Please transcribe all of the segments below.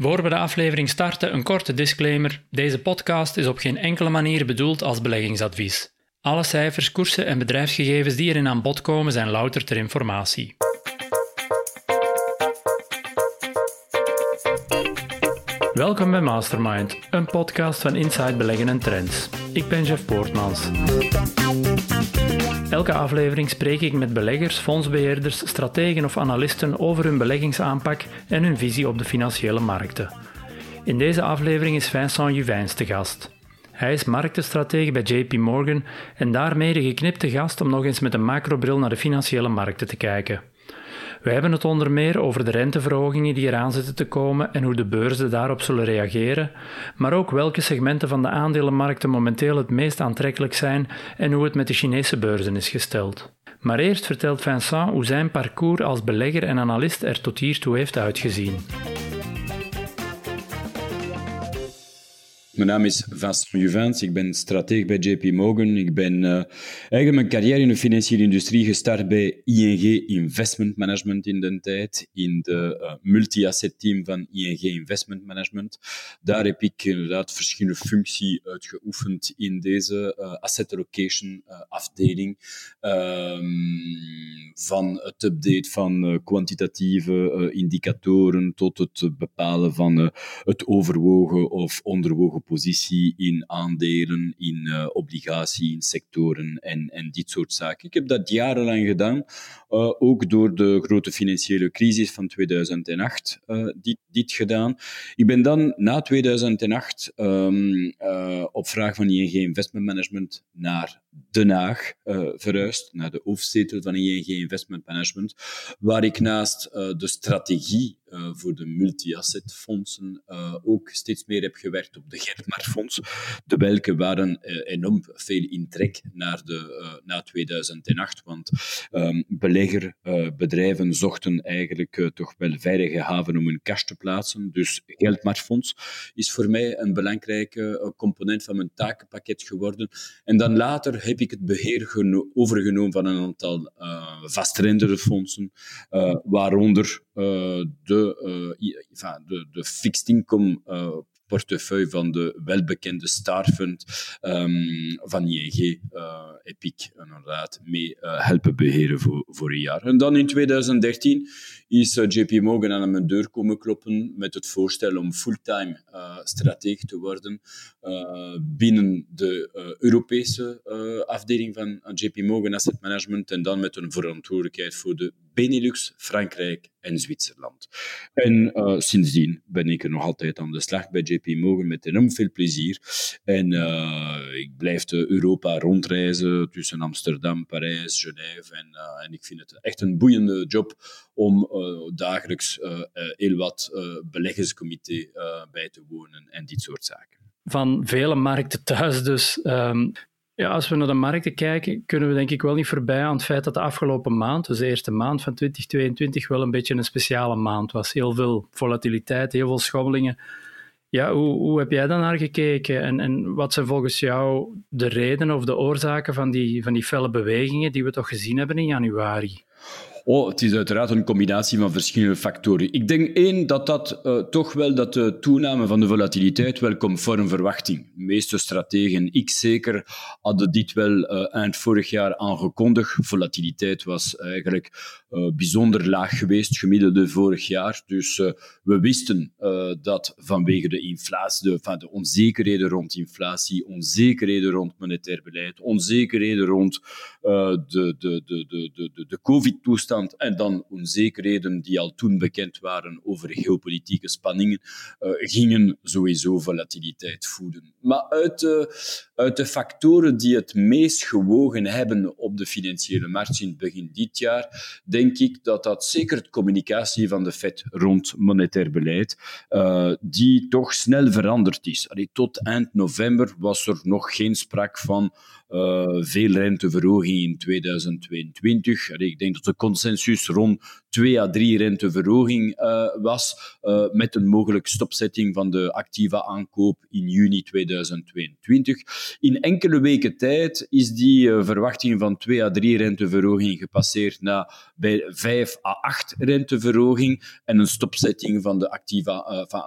Voor we de aflevering starten, een korte disclaimer. Deze podcast is op geen enkele manier bedoeld als beleggingsadvies. Alle cijfers, koersen en bedrijfsgegevens die erin aan bod komen zijn louter ter informatie. Welkom bij Mastermind, een podcast van Inside Beleggen en Trends. Ik ben Jeff Poortmans. Elke aflevering spreek ik met beleggers, fondsbeheerders, strategen of analisten over hun beleggingsaanpak en hun visie op de financiële markten. In deze aflevering is Vincent Juvijns te gast. Hij is marktenstratege bij JP Morgan en daarmee de geknipte gast om nog eens met een macrobril naar de financiële markten te kijken. We hebben het onder meer over de renteverhogingen die eraan zitten te komen en hoe de beurzen daarop zullen reageren, maar ook welke segmenten van de aandelenmarkten momenteel het meest aantrekkelijk zijn en hoe het met de Chinese beurzen is gesteld. Maar eerst vertelt Vincent hoe zijn parcours als belegger en analist er tot hiertoe heeft uitgezien. Mijn naam is Vincent Juvens, ik ben strateeg bij JP Morgan. Ik ben uh, eigenlijk mijn carrière in de financiële industrie gestart bij ING Investment Management in de tijd, in de uh, multi-asset team van ING Investment Management. Daar heb ik inderdaad verschillende functies uitgeoefend in deze uh, asset allocation afdeling. Um, van het update van kwantitatieve indicatoren tot het bepalen van het overwogen of onderwogen positie in aandelen, in uh, obligatie, in sectoren en, en dit soort zaken. Ik heb dat jarenlang gedaan, uh, ook door de grote financiële crisis van 2008 uh, eh, dit, dit gedaan. Ik ben dan na 2008 um, op vraag van ING Investment Management naar Den Haag verhuisd, naar de hoofdzetel van ING Investment Management, waar ik naast de strategie uh, voor de multi-asset fondsen uh, ook steeds meer heb gewerkt op de Gertmar-fonds, de welke waren uh, enorm veel in trek naar de, na 2008, want um, beleggerbedrijven zochten eigenlijk toch wel veilige haven om hun cash te plaatsen. Dus Geldmarktfonds is voor mij een belangrijke component van mijn takenpakket geworden. En dan later heb ik het beheer overgenomen van een aantal vastrendere fondsen, waaronder de de, uh, de, de fixed income uh, portefeuille van de welbekende Starfund um, van ING uh, ik inderdaad mee helpen beheren voor, voor een jaar. En dan in 2013 is JP Morgan aan mijn deur komen kloppen met het voorstel om fulltime strateeg te worden binnen de Europese afdeling van JP Morgan Asset Management en dan met een verantwoordelijkheid voor de Benelux, Frankrijk en Zwitserland. En sindsdien ben ik er nog altijd aan de slag bij JP Morgan met enorm veel plezier. En ik blijf Europa rondreizen tussen Amsterdam, Parijs, Genève en, en ik vind het echt een boeiende job om uh, dagelijks uh, heel wat beleggerscomité bij te wonen en dit soort zaken. Van vele markten thuis dus. Um, ja, als we naar de markten kijken, kunnen we denk ik wel niet voorbij aan het feit dat de afgelopen maand, dus de eerste maand van 2022, wel een beetje een speciale maand was. Heel veel volatiliteit, heel veel schommelingen. Ja, hoe, hoe heb jij daar naar gekeken? En, en wat zijn volgens jou de redenen of de oorzaken van die, van die felle bewegingen die we toch gezien hebben in januari? Oh, het is uiteraard een combinatie van verschillende factoren. Ik denk één dat dat uh, toch wel dat de toename van de volatiliteit wel conform verwachting. De meeste strategen, ik zeker, hadden dit wel uh, eind vorig jaar aangekondigd. Volatiliteit was eigenlijk uh, bijzonder laag geweest, gemiddelde vorig jaar. Dus we wisten dat vanwege de inflatie, van de onzekerheden rond inflatie, onzekerheden rond monetair beleid, onzekerheden rond de, de, de, de, de, de COVID-toestand en dan onzekerheden die al toen bekend waren over geopolitieke spanningen, uh, gingen sowieso volatiliteit voeden. Maar uit de, uit de factoren die het meest gewogen hebben op de financiële markt in begin dit jaar, denk ik dat dat zeker de communicatie van de Fed rond monetair beleid, uh, die toch snel veranderd is. Tot eind november was er nog geen sprake van uh, veel renteverhoging in 2022. Allee, ik denk dat de consensus rond 2 à 3 renteverhoging uh, was, uh, met een mogelijke stopzetting van de activa aankoop in juni 2022. In enkele weken tijd is die uh, verwachting van 2 à 3 renteverhoging gepasseerd naar bij 5 à 8 renteverhoging en een stopzetting van de activa, van,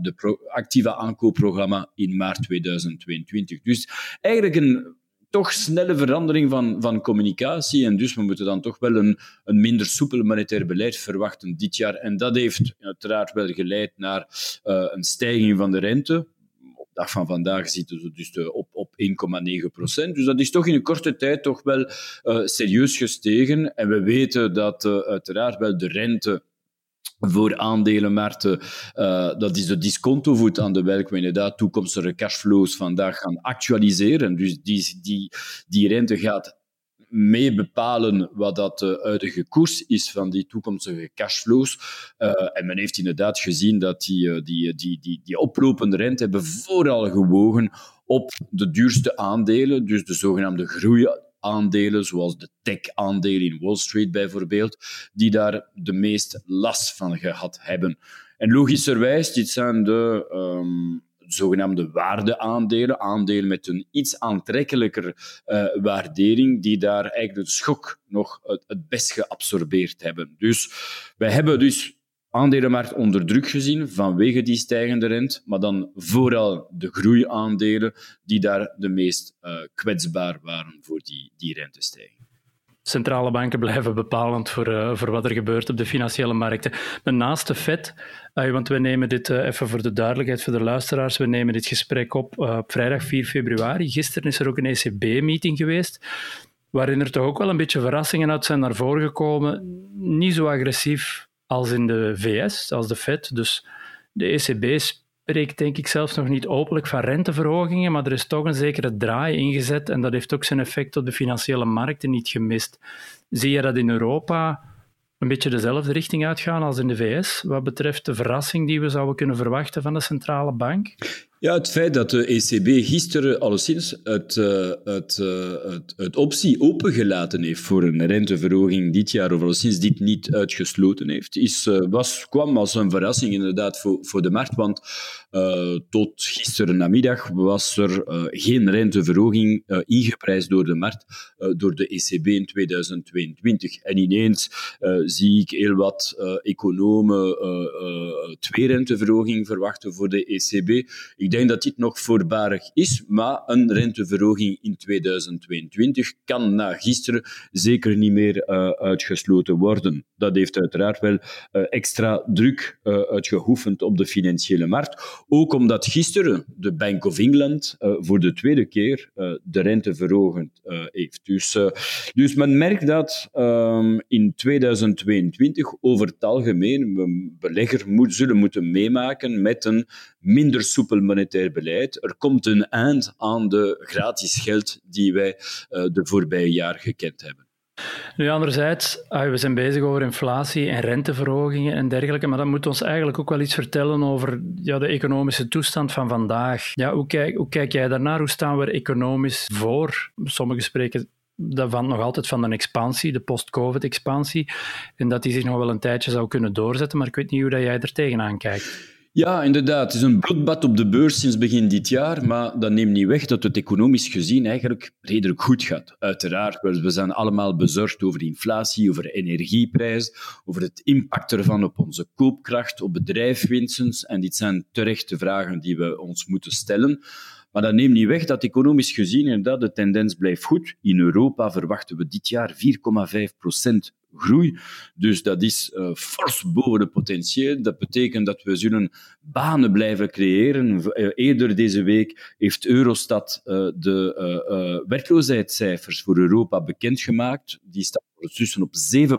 de activa aankoopprogramma in maart 2022. Dus eigenlijk een toch snelle verandering van, van communicatie. En dus we moeten dan toch wel een, een minder soepel monetair beleid verwachten dit jaar. En dat heeft uiteraard wel geleid naar uh, een stijging van de rente. Op dag van vandaag zitten we dus op, op 1,9 procent. Dus dat is toch in een korte tijd toch wel uh, serieus gestegen. En we weten dat uh, uiteraard wel de rente voor aandelenmarkten. Uh, dat is de discontovoet aan de welke we inderdaad toekomstige cashflows vandaag gaan actualiseren. Dus die, die, die rente gaat mee bepalen wat dat de huidige koers is van die toekomstige cashflows. Uh, en men heeft inderdaad gezien dat die, die, die, die, die oplopende rente hebben vooral gewogen op de duurste aandelen, dus de zogenaamde groei aandelen, zoals de tech-aandelen in Wall Street bijvoorbeeld, die daar de meest last van gehad hebben. En logischerwijs, dit zijn de um, zogenaamde waardeaandelen, aandelen met een iets aantrekkelijker uh, waardering, die daar eigenlijk de schok nog het, het best geabsorbeerd hebben. Dus wij hebben dus aandelenmarkt onder druk gezien vanwege die stijgende rente, maar dan vooral de groeiaandelen die daar de meest uh, kwetsbaar waren voor die, die rentestijging. Centrale banken blijven bepalend voor, uh, voor wat er gebeurt op de financiële markten. Maar naast de FED, uh, want we nemen dit even voor de duidelijkheid voor de luisteraars, we nemen dit gesprek op op vrijdag 4 februari. Gisteren is er ook een ECB-meeting geweest waarin er toch ook wel een beetje verrassingen uit zijn naar voren gekomen. Niet zo agressief als in de VS, als de Fed. Dus de ECB spreekt denk ik zelfs nog niet openlijk van renteverhogingen, maar er is toch een zekere draai ingezet en dat heeft ook zijn effect op de financiële markten niet gemist. Zie je dat in Europa een beetje dezelfde richting uitgaan als in de VS, wat betreft de verrassing die we zouden kunnen verwachten van de centrale bank? Ja, het feit dat de ECB gisteren alleszins het, uh, het, uh, het, het, optie opengelaten heeft voor een renteverhoging dit jaar, of alleszins dit niet uitgesloten heeft, is, uh, was, kwam als een verrassing inderdaad voor, voor de markt. Want tot gisteren namiddag was er geen renteverhoging ingeprijsd door de markt, door de ECB in 2022. En ineens zie ik heel wat economen twee renteverhogingen verwachten voor de ECB. Ik denk dat dit nog voorbarig is, maar een renteverhoging in 2022 kan na gisteren zeker niet meer uh, uitgesloten worden. Dat heeft uiteraard wel uh, extra druk uh, uitgeoefend op de financiële markt. Ook omdat gisteren de Bank of England voor de tweede keer de rente verhoogd heeft. Dus, dus men merkt dat um, in 2022 over het algemeen een belegger moet, zullen moeten meemaken met een minder soepel beleid. Er komt een eind aan de gratis geld die wij uh, de voorbije jaar gekend hebben. Nu, anderzijds, ah, we zijn bezig over inflatie en renteverhogingen en dergelijke, maar dat moet ons eigenlijk ook wel iets vertellen over ja, de economische toestand van vandaag. Ja, hoe, kijk, kijk jij daarnaar? Hoe staan we er economisch voor? Sommigen spreken daarvan nog altijd van een expansie, de post-COVID-expansie, en dat die zich nog wel een tijdje zou kunnen doorzetten, maar ik weet niet hoe dat jij er tegenaan kijkt. Ja, inderdaad. Het is een bloedbad op de beurs sinds begin dit jaar, maar dat neemt niet weg dat het economisch gezien eigenlijk redelijk goed gaat. Uiteraard, we zijn allemaal bezorgd over inflatie, over energieprijs, over het impact ervan op onze koopkracht, op bedrijfswinsten. En dit zijn terechte vragen die we ons moeten stellen. Maar dat neemt niet weg dat economisch gezien inderdaad de tendens blijft goed. In Europa verwachten we dit jaar 4,5 procent groei. Dus dat is uh, fors boven het potentieel. Dat betekent dat we zullen banen blijven creëren. Uh, eerder deze week heeft Eurostat uh, de werkloosheidscijfers voor Europa bekendgemaakt. Die staan tussen op 7%.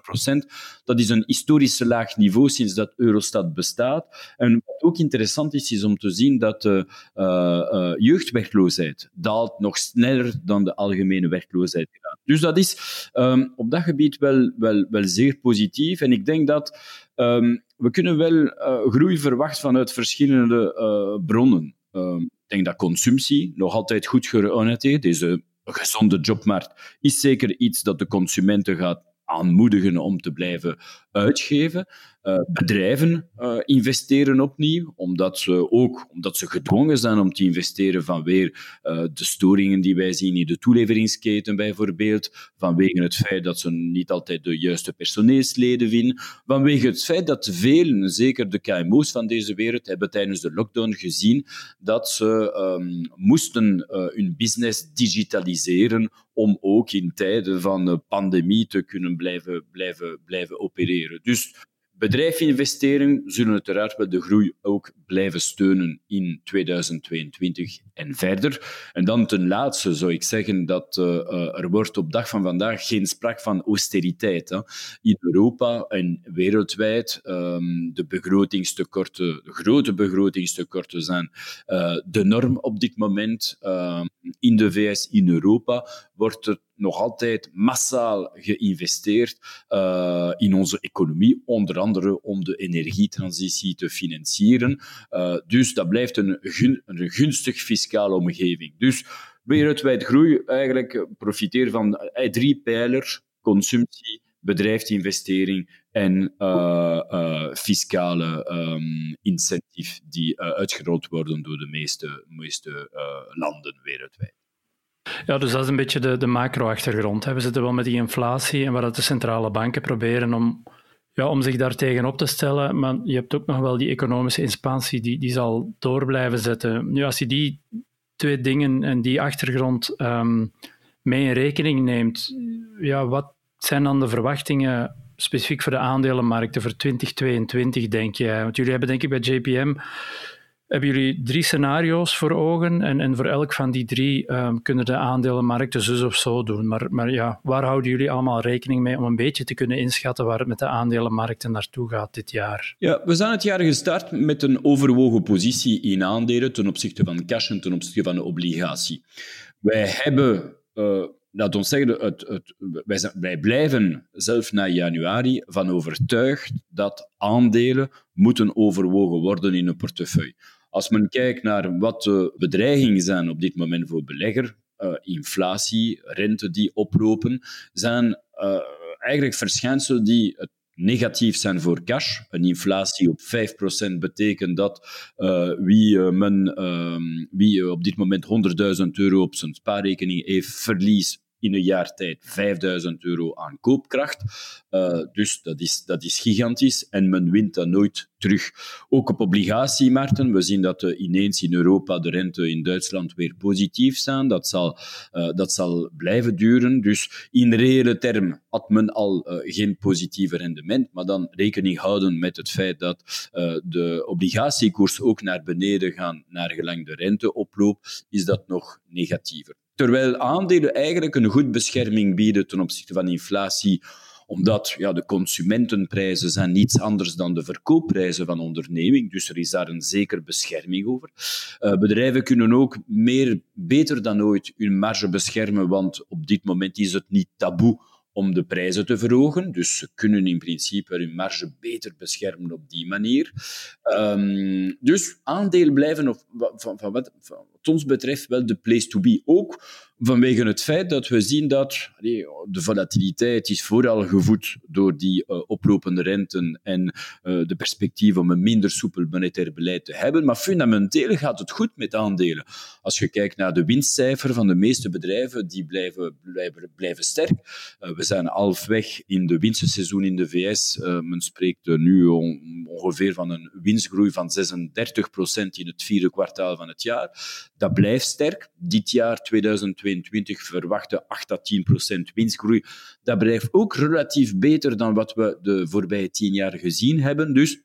Dat is een historisch laag niveau sinds dat Eurostat bestaat. En wat ook interessant is, is om te zien dat de uh, uh, jeugdwerkloosheid daalt nog sneller dan de algemene werkloosheid. Dus dat is um, op dat gebied wel, wel, wel zeer positief. En ik denk dat um, we kunnen wel uh, groei verwachten vanuit verschillende bronnen. Um, ik denk dat consumptie nog altijd goed georiënteerd is. Gezonde jobmarkt is zeker iets dat de consumenten gaat aanmoedigen om te blijven uitgeven. Uh, bedrijven uh, investeren opnieuw, omdat ze ook omdat ze gedwongen zijn om te investeren vanwege uh, de storingen die wij zien in de toeleveringsketen bijvoorbeeld, vanwege het feit dat ze niet altijd de juiste personeelsleden vinden, vanwege het feit dat velen, zeker de KMO's van deze wereld, hebben tijdens de lockdown gezien dat ze um, moesten hun business digitaliseren om ook in tijden van pandemie te kunnen blijven, blijven, blijven opereren. Dus Bedrijfinvesteringen zullen uiteraard wel de groei ook blijven steunen in 2022 en verder. En dan ten laatste zou ik zeggen dat uh, er wordt op dag van vandaag geen sprake van austeriteit. Hè. In Europa en wereldwijd um, de begrotingstekorten, de grote begrotingstekorten zijn uh, de norm op dit moment. Uh, in de VS, in Europa, wordt er nog altijd massaal geïnvesteerd uh, in onze economie, onder andere om de energietransitie te financieren. Uh, dus dat blijft een, een gunstig fiscale omgeving. Dus wereldwijd groei eigenlijk profiteert van uh, drie pijlers, consumptie, bedrijfsinvestering en uh, fiscale um, die uitgerold worden door de meeste, meeste landen wereldwijd. Ja, dus dat is een beetje de, de macro-achtergrond. We zitten wel met die inflatie en waar dat de centrale banken proberen om, ja, om zich daar tegenop te stellen. Maar je hebt ook nog wel die economische expansie, die, die zal door blijven zetten. Nu, als je die twee dingen en die achtergrond um, mee in rekening neemt, ja, wat zijn dan de verwachtingen specifiek voor de aandelenmarkten voor 2022, denk jij? Want jullie hebben denk ik bij JPM hebben jullie drie scenario's voor ogen en, en voor elk van die drie um, kunnen de aandelenmarkten zus of zo doen. Maar, maar ja, waar houden jullie allemaal rekening mee om een beetje te kunnen inschatten waar het met de aandelenmarkten naartoe gaat dit jaar? Ja, we zijn het jaar gestart met een overwogen positie in aandelen ten opzichte van cash en ten opzichte van de obligatie. Wij hebben... Uh, laat ons zeggen, zijn, wij, blijven zelf na januari van overtuigd dat aandelen moeten overwogen worden in een portefeuille. Als men kijkt naar wat de bedreigingen zijn op dit moment voor belegger, uh, inflatie, rente die oplopen, zijn uh, eigenlijk verschijnselen die negatief zijn voor cash. Een inflatie op 5% betekent dat uh, wie, men, wie op dit moment 100.000 euro op zijn spaarrekening heeft, verlies in een jaar tijd 5000 euro aan koopkracht. Uh, dus dat is, dat is gigantisch en men wint dat nooit terug. Ook op obligatiemarkten. We zien dat uh, ineens in Europa de rente in Duitsland weer positief zijn. Dat zal, uh, dat zal blijven duren. Dus in reële term had men al geen positieve rendement, maar dan rekening houden met het feit dat de obligatiekoers ook naar beneden gaan naar gelang de rente oploopt, is dat nog negatiever. Terwijl aandelen eigenlijk een goed bescherming bieden ten opzichte van inflatie omdat ja, de consumentenprijzen zijn niets anders dan de verkoopprijzen van onderneming. Dus er is daar een zeker bescherming over. Uh, bedrijven kunnen ook meer, beter dan ooit hun marge beschermen, want op dit moment is het niet taboe om de prijzen te verhogen. Dus ze kunnen in principe hun marge beter beschermen op die manier. Um, dus aandelen blijven, of, van, van, wat, van, ons betreft, wel de place to be. Ook vanwege het feit dat we zien dat de volatiliteit is vooral gevoed door die uh, oplopende renten en uh, de perspectief om een minder soepel monetair beleid te hebben. Maar fundamenteel gaat het goed met aandelen. Als je kijkt naar de winstcijfer van de meeste bedrijven, die blijven, blijven, blijven sterk. Uh, we zijn halfweg in de winstenseizoen in de VS. men spreekt nu on, ongeveer van een winstgroei van 36% in het vierde kwartaal van het jaar. Dat blijft sterk. Dit jaar, 2022, verwachten 8 à 10% winstgroei. Dat blijft ook relatief beter dan wat we de voorbije tien jaar gezien hebben. Dus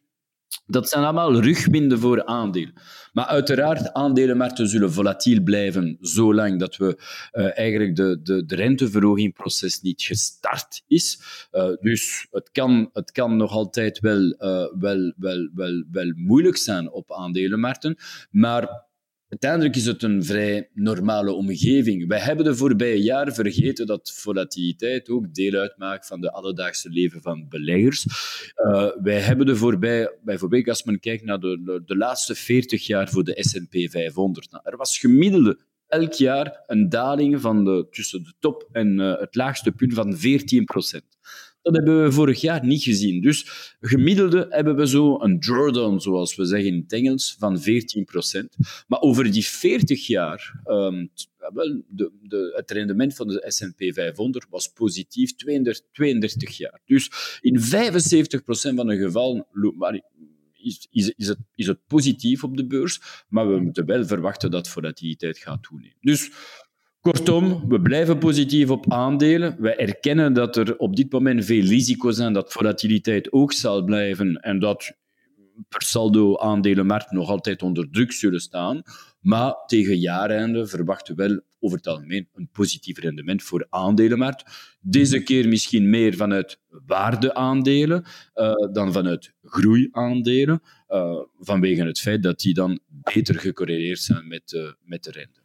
dat zijn allemaal rugwinden voor aandelen. Maar uiteraard, aandelenmarkten zullen volatiel blijven zolang dat we uh, eigenlijk de, de, de renteverhogingproces niet gestart is. Uh, dus het kan, het kan nog altijd wel, uh, wel, wel, wel, wel moeilijk zijn op aandelenmarkten. Maar Uiteindelijk is het een vrij normale omgeving. Wij hebben de voorbije jaren vergeten dat volatiliteit ook deel uitmaakt van de alledaagse leven van beleggers. Uh, wij hebben de voorbije, bijvoorbeeld als men kijkt naar de, de, laatste 40 jaar voor de S&P 500, nou, er was gemiddelde elk jaar een daling van de, tussen de top en uh, het laagste punt van 14 procent. Dat hebben we vorig jaar niet gezien. Dus gemiddelde hebben we zo een drawdown, zoals we zeggen in het Engels, van 14%. Maar over die 40 jaar, um, de, de, het rendement van de S&P 500 was positief 32, 32 jaar. Dus in 75% van de gevallen is, is, is, het, is het positief op de beurs, maar we moeten wel verwachten dat volatiliteit gaat toenemen. Dus Kortom, we blijven positief op aandelen. We erkennen dat er op dit moment veel risico's zijn, dat volatiliteit ook zal blijven en dat per saldo aandelenmarkt nog altijd onder druk zullen staan. Maar tegen jaareinde verwachten we wel over het algemeen een positief rendement voor aandelenmarkt. Deze keer misschien meer vanuit waardeaandelen uh, dan vanuit groeiaandelen, uh, vanwege het feit dat die dan beter gecorreleerd zijn met, uh, met de rente.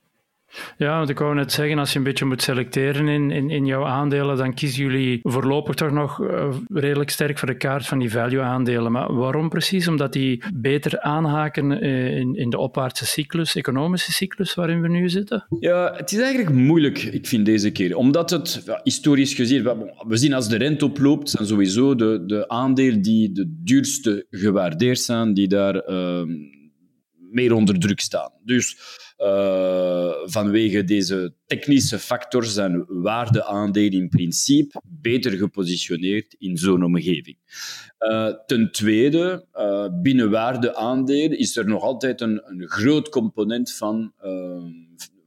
Ja, want ik wou net zeggen, als je een beetje moet selecteren in, in, in jouw aandelen, dan kiezen jullie voorlopig toch nog uh, redelijk sterk voor de kaart van die value-aandelen. Maar waarom precies? Omdat die beter aanhaken uh, in, in de opwaartse cyclus, economische cyclus waarin we nu zitten? Ja, het is eigenlijk moeilijk, ik vind deze keer. Omdat het, historisch gezien, we zien als de rente oploopt, zijn sowieso de, de aandelen die de duurste gewaardeerd zijn, die daar uh, meer onder druk staan. Dus uh, vanwege deze technische factor zijn waardeaandelen in principe beter gepositioneerd in zo'n omgeving. Uh, ten tweede, uh, binnen waardeaandelen is er nog altijd een, een groot component van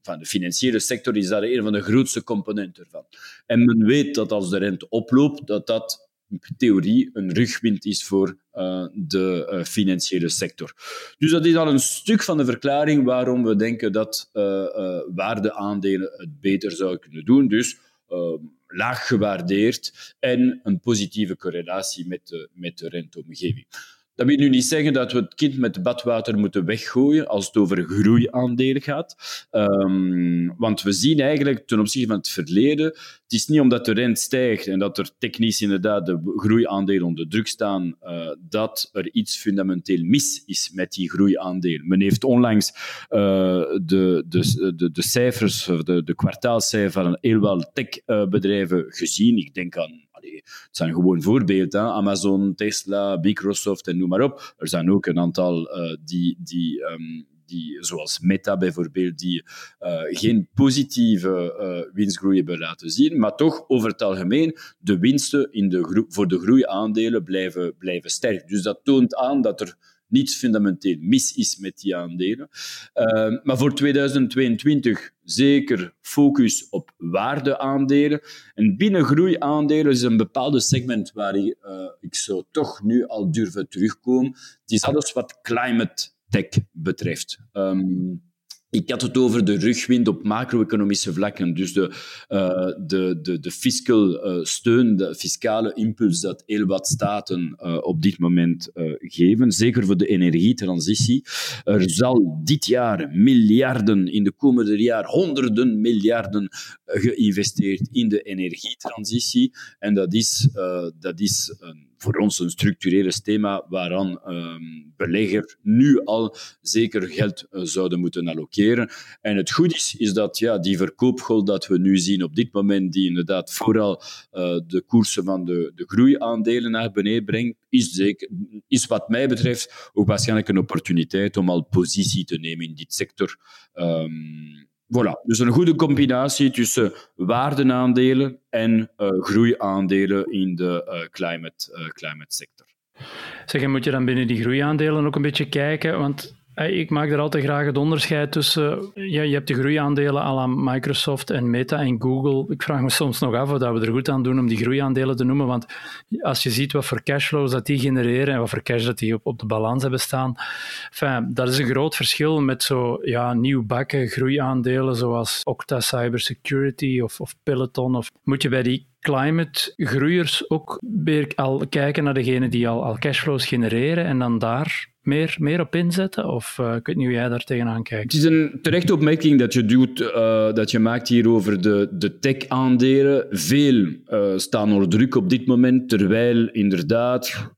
van de financiële sector is daar een van de grootste componenten ervan. En men weet dat als de rente oploopt, dat dat theorie een rugwind is voor uh, de uh, financiële sector. Dus dat is al een stuk van de verklaring waarom we denken dat uh, waardeaandelen het beter zouden kunnen doen. Dus laag gewaardeerd en een positieve correlatie met de, met de renteomgeving. Dat wil nu niet zeggen dat we het kind met badwater moeten weggooien als het over groeiaandelen gaat. Um, want we zien eigenlijk ten opzichte van het verleden, het is niet omdat de rente stijgt en dat er technisch inderdaad de groeiaandelen onder druk staan, uh, dat er iets fundamenteel mis is met die groeiaandelen. Men heeft onlangs uh, de, de, de, de cijfers, de, de kwartaalcijfers van heel wel techbedrijven gezien. Ik denk aan het zijn gewoon voorbeelden. Amazon, Tesla, Microsoft en noem maar op. Er zijn ook een aantal uh, die, die, um, die, zoals Meta bijvoorbeeld, die uh, geen positieve uh, winstgroei hebben laten zien, maar toch over het algemeen de winsten in de voor de groeiaandelen blijven, blijven sterk. Dus dat toont aan dat er niets fundamenteel mis is met die aandelen. Uh, maar voor 2022 zeker focus op waardeaandelen. En binnen groeiaandelen is een bepaalde segment waar ik, uh, ik zou toch nu al durven terugkomen. Het is alles wat climate tech betreft. Um, ik had het over de rugwind op macro-economische vlakken. Dus de, uh, de, de, de fiscal uh, steun, de fiscale impuls dat heel wat staten uh, op dit moment geven. Zeker voor de energietransitie. Er zal dit jaar miljarden, in de komende jaar honderden miljarden geïnvesteerd in de energietransitie. En dat is, dat is een voor ons een structureel thema waaraan um, beleggers nu al zeker geld uh, zouden moeten allokeren. En het goed is, is dat ja, die verkoopgolf dat we nu zien op dit moment, die inderdaad vooral uh, de koersen van de, de groeiaandelen naar beneden brengt, is, zeker, is wat mij betreft ook waarschijnlijk een opportuniteit om al positie te nemen in dit sector. Um, Voilà, dus een goede combinatie tussen waardenaandelen en uh, groeiaandelen in de uh, climate, uh, climate sector. Zeg, moet je dan binnen die groeiaandelen ook een beetje kijken? Want ik maak er altijd graag het onderscheid tussen. Ja, je hebt de groeiaandelen à Microsoft en Meta en Google. Ik vraag me soms nog af of dat we er goed aan doen om die groeiaandelen te noemen. Want als je ziet wat voor cashflows dat die genereren en wat voor cash dat die op, op de balans hebben staan, enfin, dat is een groot verschil met zo ja, groeiaandelen zoals Okta Cybersecurity of, of Peloton. Of moet je bij die climate groeiers ook weer al kijken naar degene die al, al cashflows genereren en dan daar meer, meer op inzetten? Of uh, ik weet niet hoe jij daar tegenaan kijkt. Het is een terechte opmerking dat je, doet, uh, dat je maakt hier over de, de tech-aandelen. Veel uh, staan onder druk op dit moment, terwijl inderdaad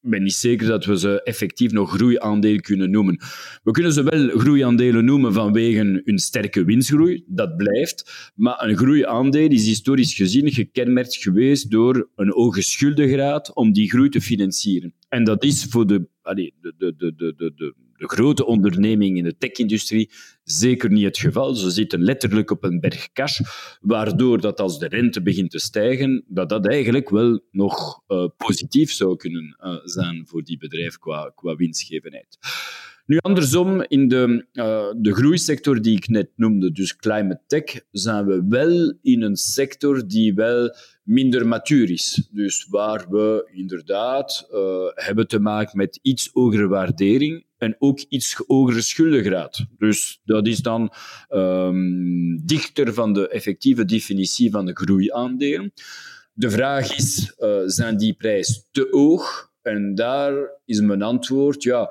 ben niet zeker dat we ze effectief nog groeiaandelen kunnen noemen. We kunnen ze wel groeiaandelen noemen vanwege hun sterke winstgroei, dat blijft. Maar een groeiaandeel is historisch gezien gekenmerkt geweest door een hoge schuldengraad om die groei te financieren. En dat is voor de, de, de, de, de, de de grote ondernemingen in de tech-industrie zeker niet het geval. Ze zitten letterlijk op een berg cash, waardoor dat als de rente begint te stijgen, dat dat eigenlijk wel nog uh, positief zou kunnen uh, zijn voor die bedrijf qua, qua winstgevendheid. Nu, andersom, in de, uh, de groeisector die ik net noemde, dus climate tech, zijn we wel in een sector die wel minder matuur is. Dus waar we inderdaad uh, hebben te maken met iets hogere waardering en ook iets hogere schuldengraad. Dus dat is dan um, dichter van de effectieve definitie van de groeiaandelen. De vraag is, uh, zijn die prijs te hoog? En daar is mijn antwoord, ja,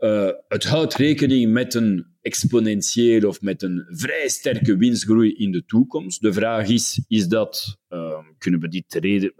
uh, het houdt rekening met een exponentieel of met een vrij sterke winstgroei in de toekomst. De vraag is, is dat, uh, kunnen we dit reden,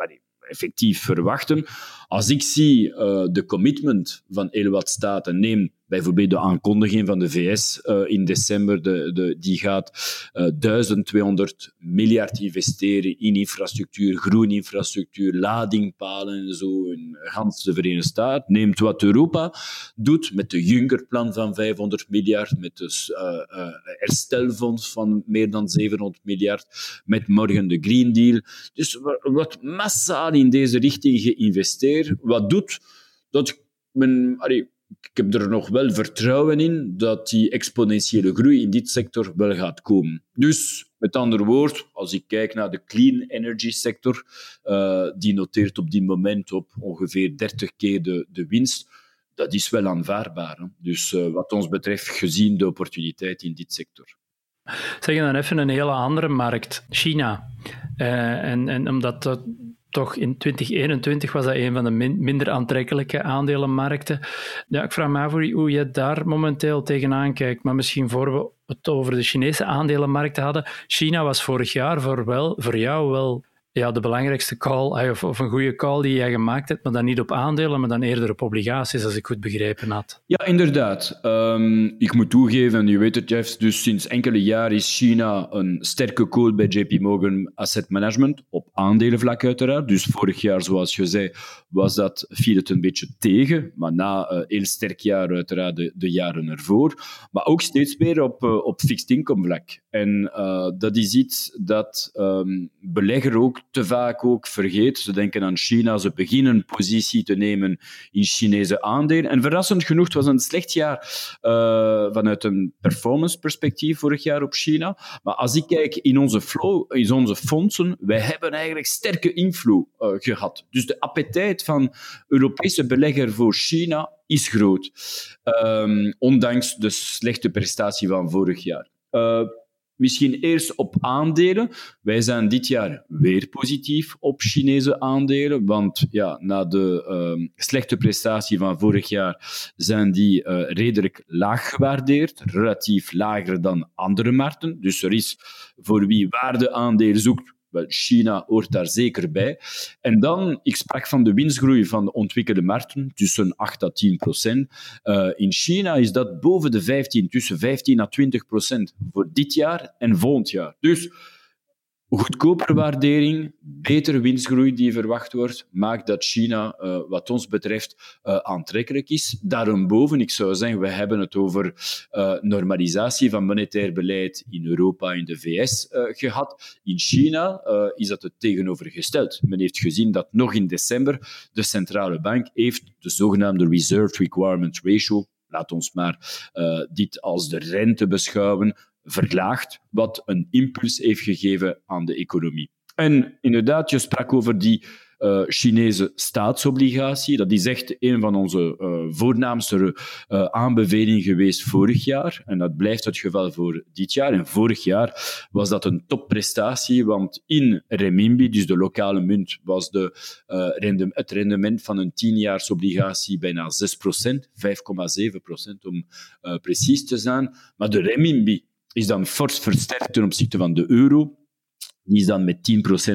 effectief verwachten? Als ik zie uh, de commitment van heel wat staten, neem bijvoorbeeld de aankondiging van de VS eh, in december, de, de, die gaat uh, eh, 1200 miljard investeren in infrastructuur, groene infrastructuur, ladingpalen en zo in gans de Verenigde Staten. Neemt wat Europa doet met de Juncker-plan van 500 miljard, met het uh, herstelfonds van meer dan 700 miljard, met morgen de Green Deal. Dus wat massaal in deze richting geïnvesteerd. Wat doet dat men... ik heb er nog wel vertrouwen in dat die exponentiële groei in dit sector wel gaat komen. Dus, met andere woorden, als ik kijk naar de clean energy sector, uh, die noteert op dit moment op ongeveer 30 keer de, de winst, dat is wel aanvaardbaar. Dus uh, wat ons betreft, gezien de opportuniteit in dit sector. Zeg dan even een hele andere markt, China. Uh, en, en omdat dat toch in 2021 was dat een van de minder aantrekkelijke aandelenmarkten. Ja, ik vraag me af hoe je daar momenteel tegenaan kijkt. Maar misschien voor we het over de Chinese aandelenmarkten hadden. China was vorig jaar voor, wel, voor jou wel ja, de belangrijkste call, of, of een goede call die jij gemaakt hebt, maar dan niet op aandelen, maar dan eerder op obligaties, als ik goed begrepen had. Ja, inderdaad. Um, ik moet toegeven, je weet het, Jeff, dus sinds enkele jaren is China een sterke call bij JP Morgan Asset Management, op aandelenvlak uiteraard. Dus vorig jaar, zoals je zei, was dat, viel het een beetje tegen, maar na een uh, heel sterk jaar uiteraard de, de, jaren ervoor. Maar ook steeds meer op, uh, op fixed income vlak. En uh, dat is iets dat um, belegger ook te vaak ook vergeet. Ze denken aan China, ze beginnen positie te nemen in Chinese aandelen. En verrassend genoeg, het was een slecht jaar uh, vanuit een performance perspectief vorig jaar op China. Maar als ik kijk in onze flow, in onze fondsen, wij hebben eigenlijk sterke inflow uh, gehad. Dus de appetijt van Europese belegger voor China is groot. Um, ondanks de slechte prestatie van vorig jaar. Uh, Misschien eerst op aandelen. Wij zijn dit jaar weer positief op Chinese aandelen, want ja, na de uh, slechte prestatie van vorig jaar zijn die uh, redelijk laag gewaardeerd, relatief lager dan andere markten. Dus er is voor wie waardeaandelen zoekt, China hoort daar zeker bij. En dan, ik sprak van de winstgroei van de ontwikkelde markten, tussen 8 à 10 procent. Uh, in China is dat boven de 15, tussen 15 à 20 procent voor dit jaar en volgend jaar. Dus goedkopere waardering, betere winstgroei die verwacht wordt, maakt dat China, uh, wat ons betreft, uh, aantrekkelijk is. Daarboven, ik zou zeggen, we hebben het over uh, normalisatie van monetair beleid in Europa en de VS gehad. In China is dat het tegenovergesteld. Men heeft gezien dat nog in december de centrale bank heeft de zogenaamde Reserve Requirement Ratio laat ons maar dit als de rente beschouwen, verlaagd, wat een impuls heeft gegeven aan de economie. En inderdaad, je sprak over die uh, Chinese staatsobligatie. Dat is echt een van onze uh, voornaamste uh, aanbevelingen geweest vorig jaar. En dat blijft het geval voor dit jaar. En vorig jaar was dat een topprestatie, want in renminbi, dus de lokale munt, was de, rendem het rendement van een tienjaarsobligatie bijna 6% 5,7% om precies te zijn. Maar de renminbi is dan fors versterkt ten opzichte van de euro. die is dan met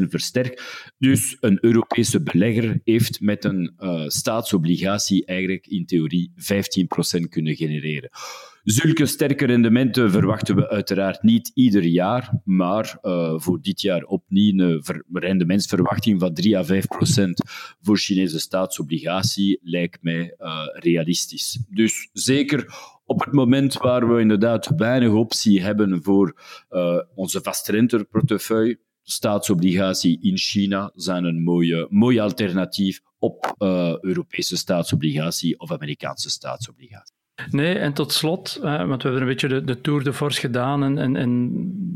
10% versterkt. Dus een Europese belegger heeft met een uh, staatsobligatie eigenlijk in theorie 15% kunnen genereren. Zulke sterke rendementen verwachten we uiteraard niet ieder jaar, maar uh, voor dit jaar opnieuw een rendementsverwachting van 3 à 5 procent voor Chinese staatsobligatie lijkt mij uh, realistisch. Dus zeker op het moment waar we inderdaad weinig optie hebben voor uh, onze vastrenteportefeuille, staatsobligatie in China zijn een mooie, mooi alternatief op uh, Europese staatsobligatie of Amerikaanse staatsobligatie. Nee, en tot slot, uh, want we hebben een beetje de, de Tour de Force gedaan en, en, en,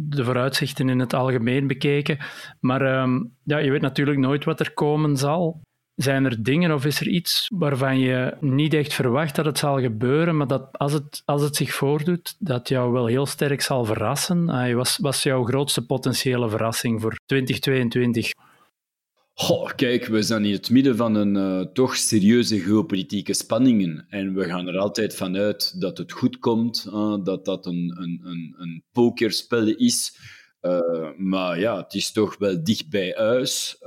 de vooruitzichten in het algemeen bekeken. Maar um, ja, je weet natuurlijk nooit wat er komen zal. Zijn er dingen of is er iets waarvan je niet echt verwacht dat het zal gebeuren, maar dat als het, als het zich voordoet, dat jou wel heel sterk zal verrassen? Uh, was, was jouw grootste potentiële verrassing voor 2022? Oh, kijk, we zijn in het midden van een uh, toch serieuze geopolitieke spanningen. En we gaan er altijd vanuit dat het goed komt, uh, dat dat een, een, een, een pokerspel is. Uh, maar ja, het is toch wel dicht bij huis.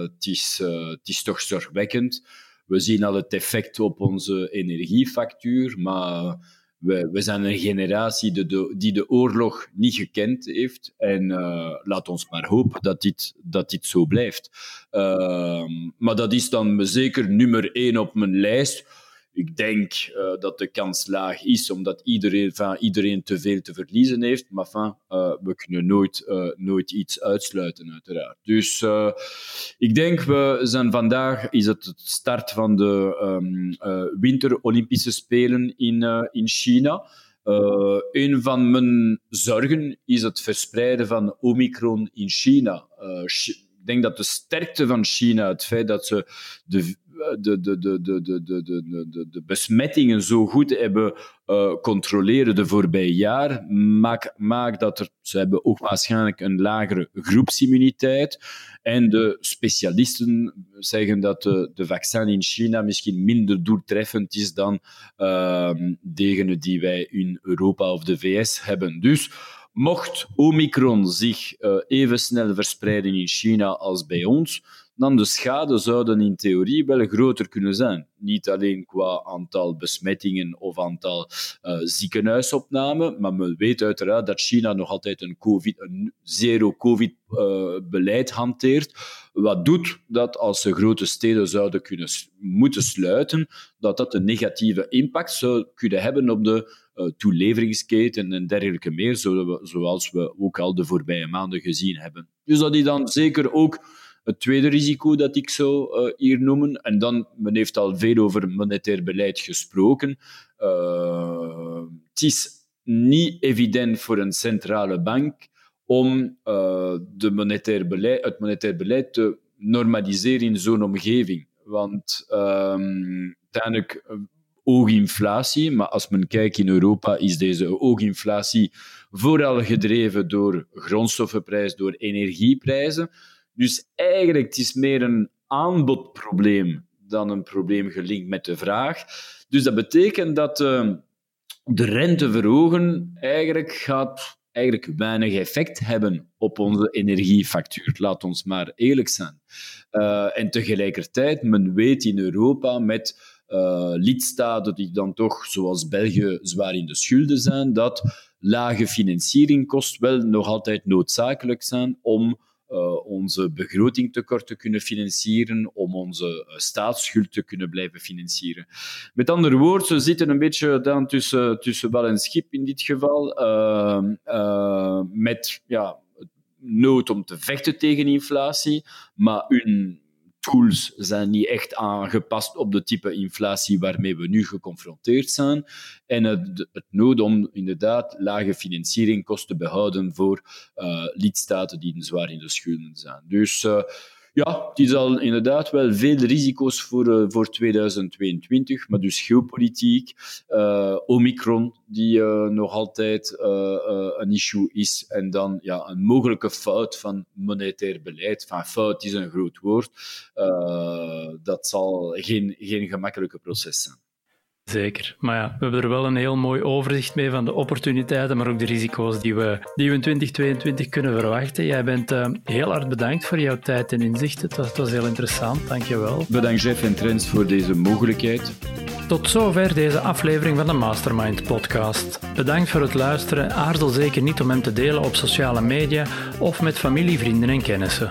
het, is, het is toch zorgwekkend. We zien al het effect op onze energiefactuur, maar we, we zijn een generatie die de, die de oorlog niet gekend heeft. En laat ons maar hopen dat dit, dat dit zo blijft. Maar dat is dan zeker nummer één op mijn lijst. Ik denk uh, dat de kans laag is, omdat iedereen, van iedereen te veel te verliezen heeft. Maar van, uh, we kunnen nooit, uh, nooit iets uitsluiten, uiteraard. Dus ik denk, we zijn vandaag is het het start van de um, winter-Olympische Spelen in, in China. Een van mijn zorgen is het verspreiden van Omicron in China. Ik denk dat de sterkte van China, het feit dat ze de de, de, de, de, de, de, de, de besmettingen zo goed hebben uh, controleren de voorbije jaar, maakt maak dat er, ze hebben ook waarschijnlijk een lagere groepsimmuniteit. En de specialisten zeggen dat de, de vaccin in China misschien minder doeltreffend is dan uh, degene die wij in Europa of de VS hebben. Dus mocht Omicron zich uh, even snel verspreiden in China als bij ons, dan de schade zouden in theorie wel groter kunnen zijn. Niet alleen qua aantal besmettingen of aantal uh, maar men weet uiteraard dat China nog altijd een, COVID, een zero-COVID-beleid uh, hanteert. Wat doet dat als ze grote steden zouden kunnen moeten sluiten, dat dat een negatieve impact zou kunnen hebben op de uh, toeleveringsketen en dergelijke meer, zoals we ook al de voorbije maanden gezien hebben. Dus dat is dan zeker ook het tweede risico dat ik zou uh, hier noemen, en dan, men heeft al veel over monetair beleid gesproken. Uh, het is niet evident voor een centrale bank om uh, de monetair beleid, het monetair beleid te normaliseren in zo'n omgeving. Want um, uiteindelijk ooginflatie, maar als men kijkt in Europa is deze ooginflatie vooral gedreven door grondstoffenprijs, door energieprijzen. Dus eigenlijk het is meer een aanbodprobleem dan een probleem gelinkt met de vraag. Dus dat betekent dat uh, de rente verhogen eigenlijk gaat eigenlijk weinig effect hebben op onze energiefactuur. Laat ons maar eerlijk zijn. Uh, en tegelijkertijd, men weet in Europa met uh, lidstaten die dan toch, zoals België, zwaar in de schulden zijn, dat lage financieringkosten wel nog altijd noodzakelijk zijn om uh, onze begrotingtekort te kunnen financieren, om onze uh, staatsschuld te kunnen blijven financieren. Met andere woorden, ze zitten een beetje dan tussen, tussen wal en schip in dit geval, uh, met ja, nood om te vechten tegen inflatie, maar hun tools zijn niet echt aangepast op de type inflatie waarmee we nu geconfronteerd zijn. En het, het nood om inderdaad lage financieringkosten te behouden voor uh, lidstaten die zwaar in de schulden zijn. Dus uh, ja, het is al inderdaad wel veel risico's voor, uh, voor 2022, maar dus geopolitiek, uh, Omicron, die uh, nog altijd een issue is, en dan ja, een mogelijke fout van monetair beleid. Fout is een groot woord. dat zal geen, geen gemakkelijke proces zijn. Zeker. Maar ja, we hebben er wel een heel mooi overzicht mee van de opportuniteiten, maar ook de risico's die we, die we in 2022 kunnen verwachten. Jij bent uh, heel hard bedankt voor jouw tijd en inzichten. Het was, het was heel interessant. Dank je wel. Bedankt Jeff en Trends voor deze mogelijkheid. Tot zover deze aflevering van de Mastermind podcast. Bedankt voor het luisteren. Aarzel zeker niet om hem te delen op sociale media of met familie, vrienden en kennissen.